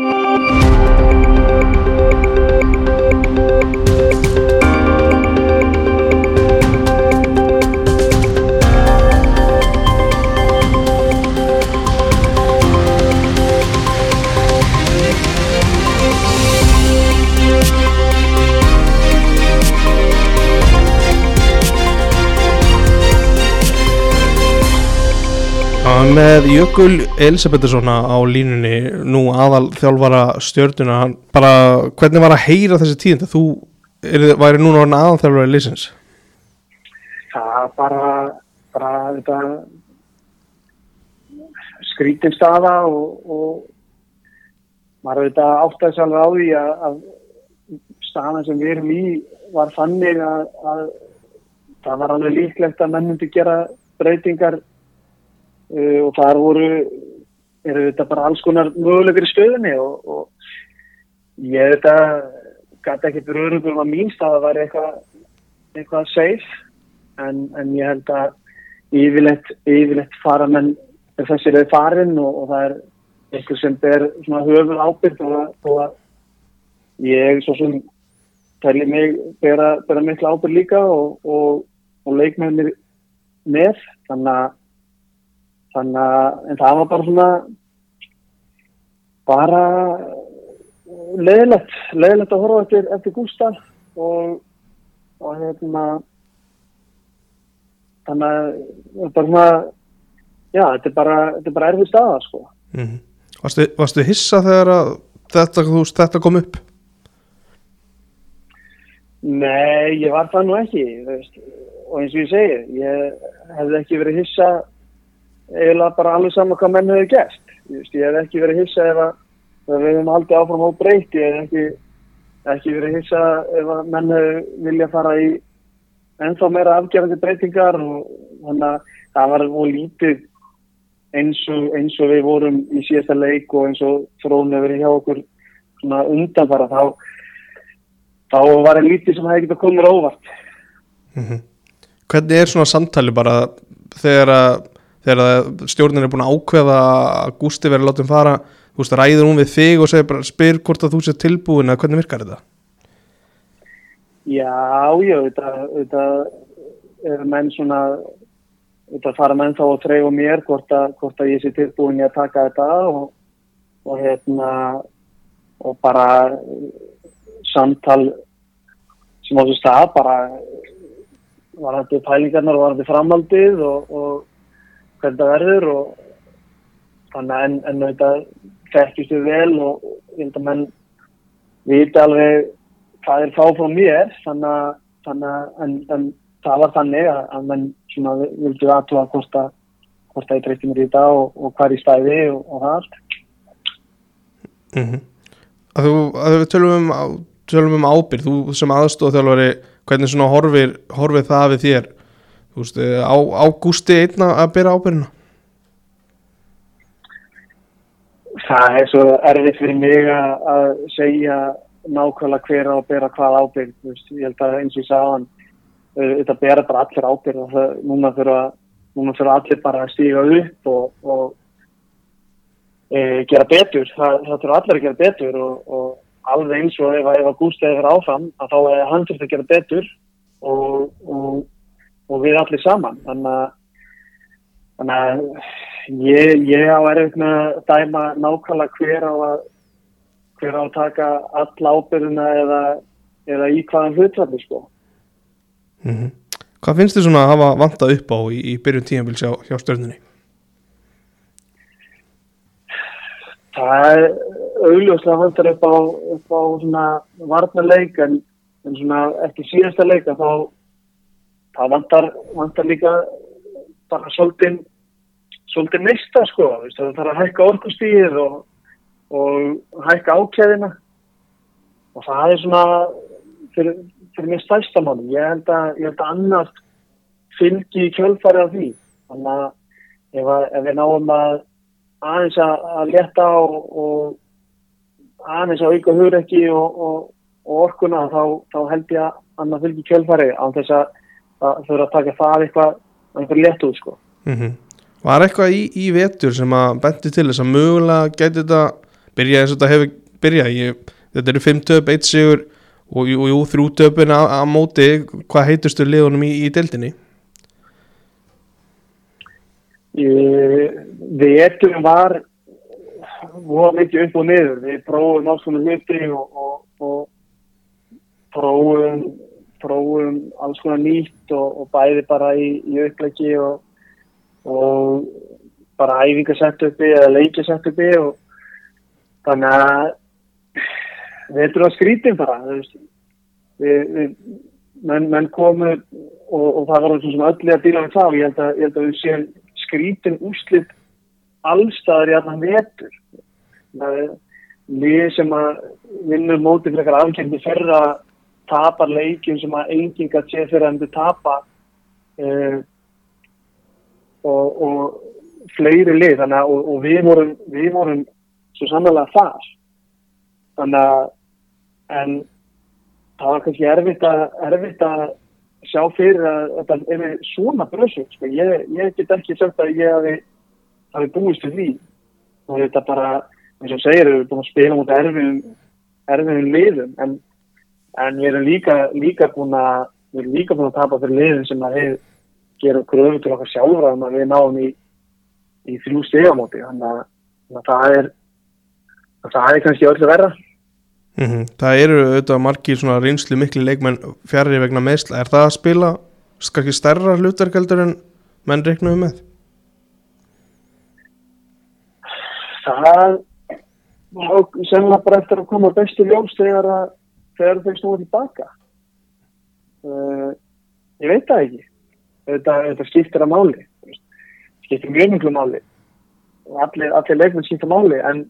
Música með Jökul Elisabethssona á línunni nú aðal þjálfara stjörnuna bara hvernig var að heyra þessi tíðin þú er, væri núna aðal þjálfara lisens það bara, bara þetta skrítin staða og, og maður veit að áttast alveg á því að, að staðan sem við erum í var þannig að, að það var alveg líklegt að menn myndi gera breytingar uh, og þar voru eru þetta bara alls konar mögulegur í stöðunni og, og ég þetta gæti ekki fyrir öðrugum að mín staða var eitthvað eitthvað safe en, en ég held að yfirleitt, yfirleitt fara menn þessir er farin og, og það er eitthvað sem ber svona höfuð ábyrg og, og ég svo sem tæli mig bera, bera miklu ábyrg líka og, og leikmennir með. Þannig að þannig að en það var bara svona bara leðilegt leðilegt að horfa eftir, eftir Gustaf og og hérna þannig að það bara svona já, þetta er bara, þetta er bara erfið staða sko. mm -hmm. varstu, varstu hissa þegar þetta, veist, þetta kom upp? Nei, ég var það nú ekki veist, og eins og ég segi ég hefði ekki verið hissa eiginlega bara alveg saman hvað menn hefur veist, ég hef ekki verið hissa ef að, við hefum aldrei áfram á breyti ég hef ekki, ekki verið hissa ef að menn hefur vilja fara í ennþá meira afgerandi breytingar og þannig að það var lítið eins og, eins og við vorum í síðasta leik og eins og þróun hefur hjá okkur undanfara þá, þá var það lítið sem hefði getið komið óvart mm -hmm. Hvernig er svona samtali bara þegar að, þegar að stjórnin er búin að ákveða að Gusti verið látið fara, þú veist, ræður hún við þig og segir bara, spyr hvort að þú sé tilbúin eða hvernig virkar þetta? Já, já, þetta, þetta er menn svona, þetta fara menn þá að treyfa mér hvort að, hvort að ég sé tilbúin að taka þetta og, og hérna, og bara samtal sem á þessu stað, bara var þetta pælingarnar og var þetta framhaldið og, og hvernig það verður og þannig en, en þetta þekkist við vel og ég held að menn viti alveg hvað er fá frá mér þannig þannig en, en það var þannig að, að menn svona vildu aðtúa hvort að hvort að ég treysti mér í þetta og, og hvað er í stæði og, og það allt mm -hmm. að, þú, að við tölum um, tölum um ábyrg þú sem aðstóð þjálfari hvernig svona horfir, horfir það við þér þú veist, á, ágústi einna að byrja ábyrgina Það er svo erfitt fyrir mig að segja nákvæmlega hver á að bera hvað veist, ég held að eins og ég sagði hann þetta bera bara allir ábyrg og það, núna þurfa allir bara að stíga upp og, og e, gera betur. Það, það þurfa allir að gera betur og, og alveg eins og ef, að Gústið er áfram að þá er hann þurft að gera betur og, og við allir saman þannig að, þannig að ég, ég á erfitt með að dæma nákvæmlega hver á að hver á að taka all ábyrðuna eða, eða í hvaðan hlutvalli sko. Mm -hmm. Hvað finnst þið svona að hafa vantað upp á í, í byrjun tímanbils hjá, hjá stjórnunni? Það er augljóslega vantar upp á, upp á svona varnarleik en, en svona ekki síðasta leika þá, þá vantar, vantar líka bara svolítið svolítið mista sko, það þarf að hækka orkustíðið og og hækka ákjæðina og það er svona fyrir, fyrir mér stærsta málum ég held að, að annars fylgi kjölfari af því. Þannig að ef, að, ef við náum að aðeins að, að leta og, og aðeins að auka hugrekki og, og, og orkuna þá, þá held ég að annars fylgi kjölfari á þess að það þurfa að taka það eitthvað einhver letu sko. Mm -hmm. Var eitthvað í, í vetur sem að bendi til þess að mögulega geti þetta byrja eins og þetta hefur byrjað? Ég, þetta eru fimm töp, eitt sigur og jú, jú þrjú töpin að, að móti. Hvað heitustu liðunum í, í deildinni? Veturum var voru mikið upp og niður. Við prófum alls konar hluti og, og, og prófum prófum alls konar nýtt og, og bæði bara í, í upplæki og, og bara æfingasettöpi eða leikjasettöpi og þannig að við erum að skrítin bara við, við, menn, menn komu og, og það var svona öllu að díla við það. Og ég held að, ég held að við séum skrítin úslitt allstaðar í allan vetur. Við sem að vinnum mótið fyrir eitthvað afkjörni fyrir að tapa leikin sem að enginn gæti sé fyrir að hendur tapa uh, og, og fleiri lið. Þannig að og, og við vorum við vorum svo sannlega þar. Þannig að en það var kannski erfitt að erfitt að sjá fyrir að þetta er svona bröðsug sko. ég, ég get ekki sagt að ég hafi, hafi búist til því. Og þetta bara, eins og segir við erum búin að spila mot erfiðum erfiðum liðum en, en við erum líka, líka búin að við erum líka búin að tapa fyrir liðin sem að við gerum kröfu til okkar sjálfra að við náum í, í þrjú stegamóti þannig að, að það er það er kannski öllu verða mm -hmm. Það eru auðvitað margir svona reynslu miklu leikmenn fjari vegna meðsla er það að spila skakki stærra hlutverkaldur en menn reiknuðu með? Það semna bara eftir að koma bestu ljós þegar, að, þegar þau snúið tilbaka? Uh, ég veit það ekki. Þetta, þetta skiptir að máli skiptir mjög mjög máli. Allir, allir leikmenn skiptir máli en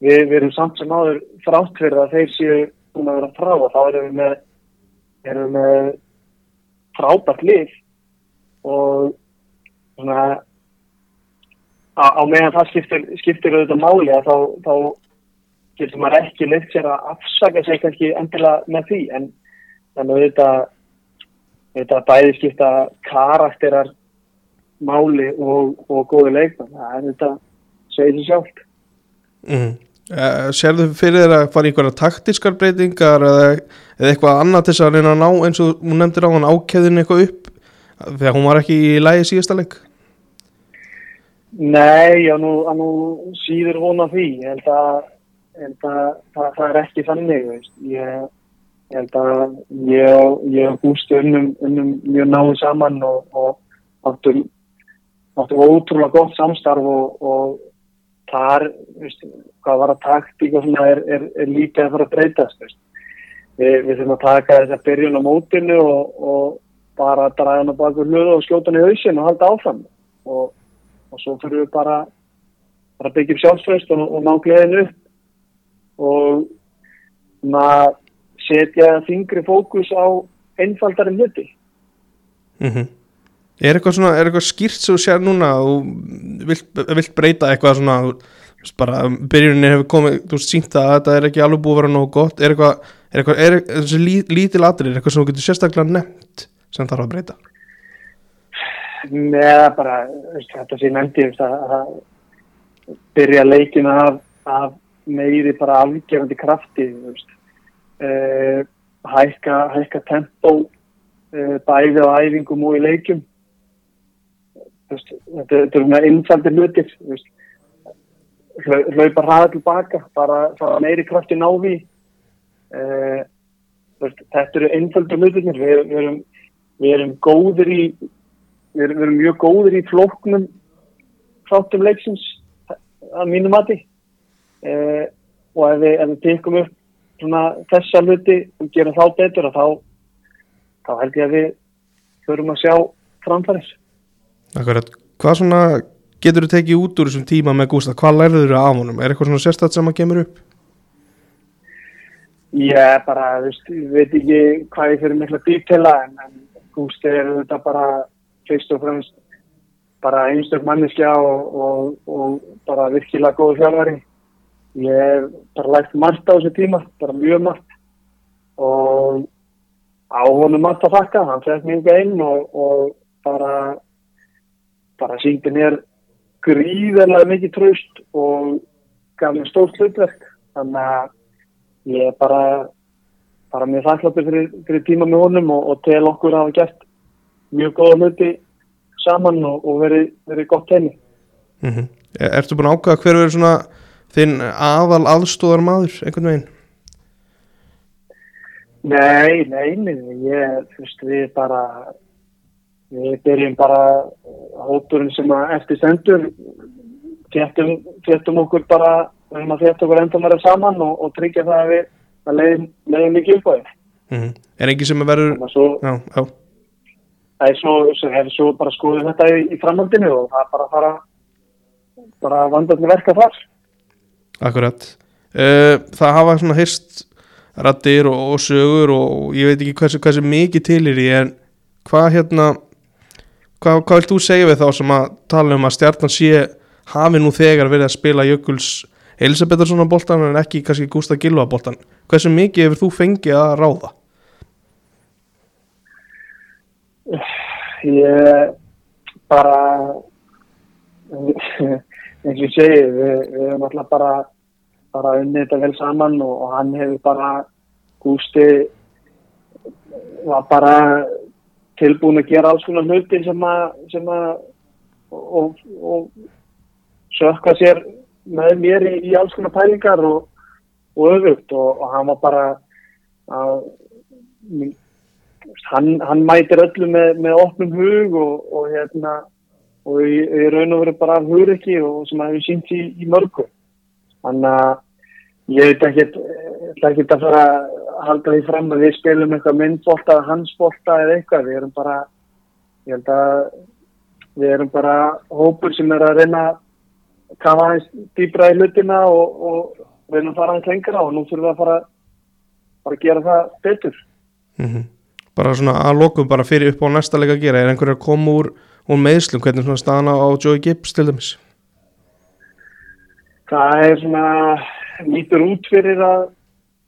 við, við erum samt sem áður frátt fyrir að þeir séu búin að vera frá og þá erum við með, erum með frábært lið. Og svona á, á meðan það skiptir, skiptir auðvitað máli þá, þá getur maður ekki leitt sér að afsaka sig kannski endilega með því en þannig að þetta, þetta bæði skipta karakterar máli og, og góði leikmann það er þetta segið sér sjálf mm. uh, Serðu fyrir þér að fara einhverja taktískar breytingar eða, eða eitthvað annað til þess að reyna að ná eins og hún nefndir á hann ákæðin eitthvað upp? Þegar hún var ekki í lægi síðasta leik? Nei, já nú, nú síður vona því. Ég held að, ég held að það, það er ekki þannig veist. ég ég held að ég, og Gústi unnum, unnum mjög náðu saman og, og áttum, áttum ótrúlega gott samstarf og, og þar, veist, hvað var að taktík og svona er, er, er líka að fara að breytast veist. við, þurfum að taka þess að byrjun á mótinu og, og bara draga hann á bakur hlutu og skjóta hann í hausin og halda áfram og, svo fyrir við bara, bara byggjum sjálfsfröst og, og ná gleðinu upp og maður setja þingri fókus á einfaldari hluti. Mm -hmm. Er eitthvað, svona, er eitthvað skýrt sem þú sér núna? Og vilt, vilt breyta eitthvað svona bara byrjuninni hefur komið, þú sínt að þetta er ekki alveg búið að vera nógu gott. Er eitthvað, er eitthvað, er þessi lí, lítil atrið er eitthvað sem þú getur sérstaklega nefnt sem þarf að breyta? Neða bara þetta sem ég nefndi að, að byrja leikina af, af meiri bara afgerandi krafti uh, hækka, hækka tempo uh, bæði á æfingum og í leikum Veist, þetta, er með einfaldir hlutir hlaupa hraða tilbaka bara, bara meiri krafti návi uh, veist, þetta eru einfaldir hlutir við, við, erum, við erum góðir í við erum, við erum mjög góðir í flóknum fráttum leiksins að mínum mati uh, og ef við, við tekum upp svona, þessa hluti og gerum þá betur þá, þá held ég að við höfum að sjá framfæris Akkurat, hvað svona getur þú tekið út úr þessum tíma með Gústa, hvað lærður þú af honum, er eitthvað svona sérstætt sem að kemur upp? Ég bara, veist, ég veit ekki hvað ég fyrir mikla dýrtela en, en Gústi er þetta bara fyrst og fremst bara einstök manneskja og, og, og bara virkilega góð fjárværi ég hef bara lægt margt á þessu tíma, bara mjög margt. Og á honum margt að þakka, hann fætt mjög einn og, og bara bara síndi mér gríðarlega mikið tröst og gaf mér stórt hlutverk. Þannig að ég er bara bara mjög þakkláttur fyrir, fyrir tíma með honum og, og tel okkur hafa gert mjög góða hluti saman og, og verið, verið gott henni mm -hmm. Ertu búin að ákvæða hver verður svona þinn aðal aðstóðar maður einhvern veginn? Nei, nei, ég, þú veist, við bara, við byrjum bara hópurinn sem að eftir sendur, þéttum okkur bara, við erum að þétta okkur enda meira saman og, og tryggja það að við að leiðum, leiðum mikið upp á því. Mm -hmm. Er ekki sem að verður, Svo, já, já, það er svo, svo hefur svo bara skoðið þetta í, í framhaldinu og það er bara að fara, bara vandarni verka þar. Akkurat. Uh, það hafa svona hyrst rattir og, og sögur og ég veit ekki hversu, hversu mikið til er í en hvað hérna, hvað, hvað vilt þú segja við þá sem að tala um að stjarnan sé hafi nú þegar verið að spila Jökuls Elisabetharssonar boltan en ekki kannski Gústa Gilva boltan hversu mikið hefur þú fengið að ráða? Ég bara eins og ég segi við, við erum alltaf bara bara unnið þetta vel saman og, og hann hefur bara Gústi var bara tilbúin að gera alls konar hluti sem að sem að og, og sökka sér með mér í, í alls konar pælingar og, og öfugt og, og hann var bara að hann, hann mætir öllu með, með opnum hug og, hérna og í, í raun og veru bara hugur ekki og sem að hefur sínt í, í mörgu. Þannig að ég veit ekki að fara að halda því fram að við spilum eitthvað myndbolta hansbolta eða eitthvað. Við erum bara ég held að við erum bara hópur sem er að reyna að kafa aðeins dýbra í hlutina og, og reyna að fara aðeins lengra og nú þurfum við að fara bara að gera það betur. Mm -hmm. bara svona að lokum bara fyrir upp á næsta leik að gera er einhverju að koma úr, úr meðslum hvernig svona staðana á Joey Gibbs til dæmis? Það er svona nýtur út fyrir að,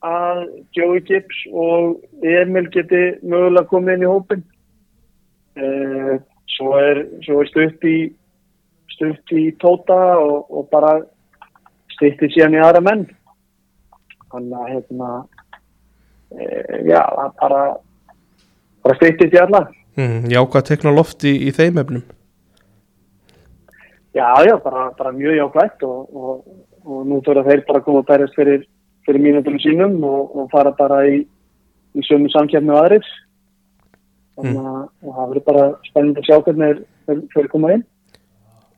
að Joey Gibbs og Emil geti mögulega komið inn í hópin uh, svo er, er stutt í stutt í tóta og, og bara stýtti síðan í aðra menn. Þannig að hérna uh, já, bara bara stýtti í alla mm, Já, hvað tekna loft í, í þeim efnum Já, já, bara, bara mjög jákvægt og, og, og nú þurfa þeir bara að koma að berjast fyrir, fyrir mínutunum sínum og, og fara bara í, í sömu samkjæfni og aðrir. Þannig að mm. það verður bara spennandi að sjá hvernig þeir koma inn.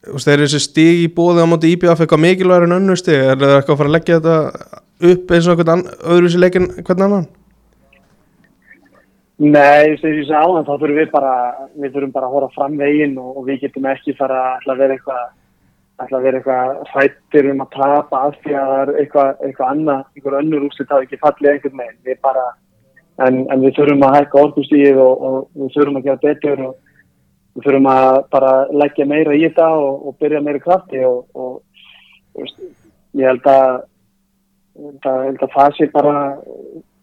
Þú veist, er þessi stíg í bóði á móti IBF eitthvað mikilvægur en önnur stíg? Er það eitthvað að fara að leggja þetta upp eins og einhvern öðruvísi leikin hvern annan? Nei, þegar ég sagði áðan, þá þurfum við bara, við þurfum bara að hóra fram veginn og, og við getum ekki fara að vera eitthvað, að vera eitthvað hrættir um að tapa af því að það er eitthvað, eitthvað annað, einhver önnur úrslit hafi ekki fallið einhvern veginn. Við bara, en, en við þurfum að hækka orðbústíð og, og við þurfum að gera betur og við þurfum að bara leggja meira í þetta og, og byrja meira krafti og, ég held að, það, held að það sé bara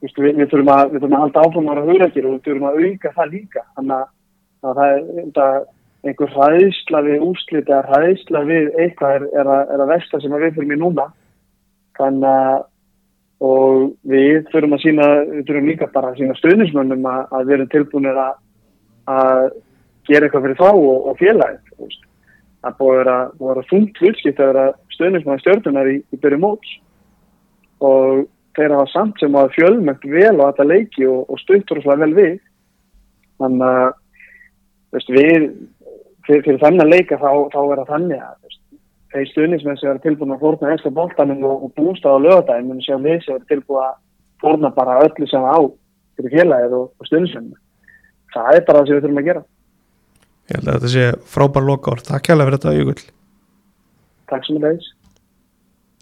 Vistu, við, við, þurfum að, við þurfum að halda áfram ára hugrækir og við þurfum að auka það líka. Þannig að það er einhver hræðsla við úslit eða hræðsla við eitthvað er, er, að, er að versta sem við þurfum í núna. Þannig að og við þurfum að sína við þurfum líka bara að sína stöðnismönnum að, að við erum tilbúinir að, að gera eitthvað fyrir þá og, og félagið það búið að vera, þungt hlutskipt að vera stöðnismann stjórnunar í, í byrju móts. Og þeir hafa samt sem að fjölmögt vel á þetta leiki og, og stuttur svo vel við. Þannig að veist, við fyrir, fyrir þennan leika þá, þá er það þannig að veist, þeir stuðnismenn sem er tilbúin að fórna ekstra bóltanum og, og bústað á lögadagin menn sem við sem er tilbúin að fórna bara öllu sem á fyrir félagið og, og stuðnismenn það er bara það sem við þurfum að gera. Ég held að þetta sé frábær lokár Takk hjálpa fyrir þetta Jökull. Takk sem er leiðis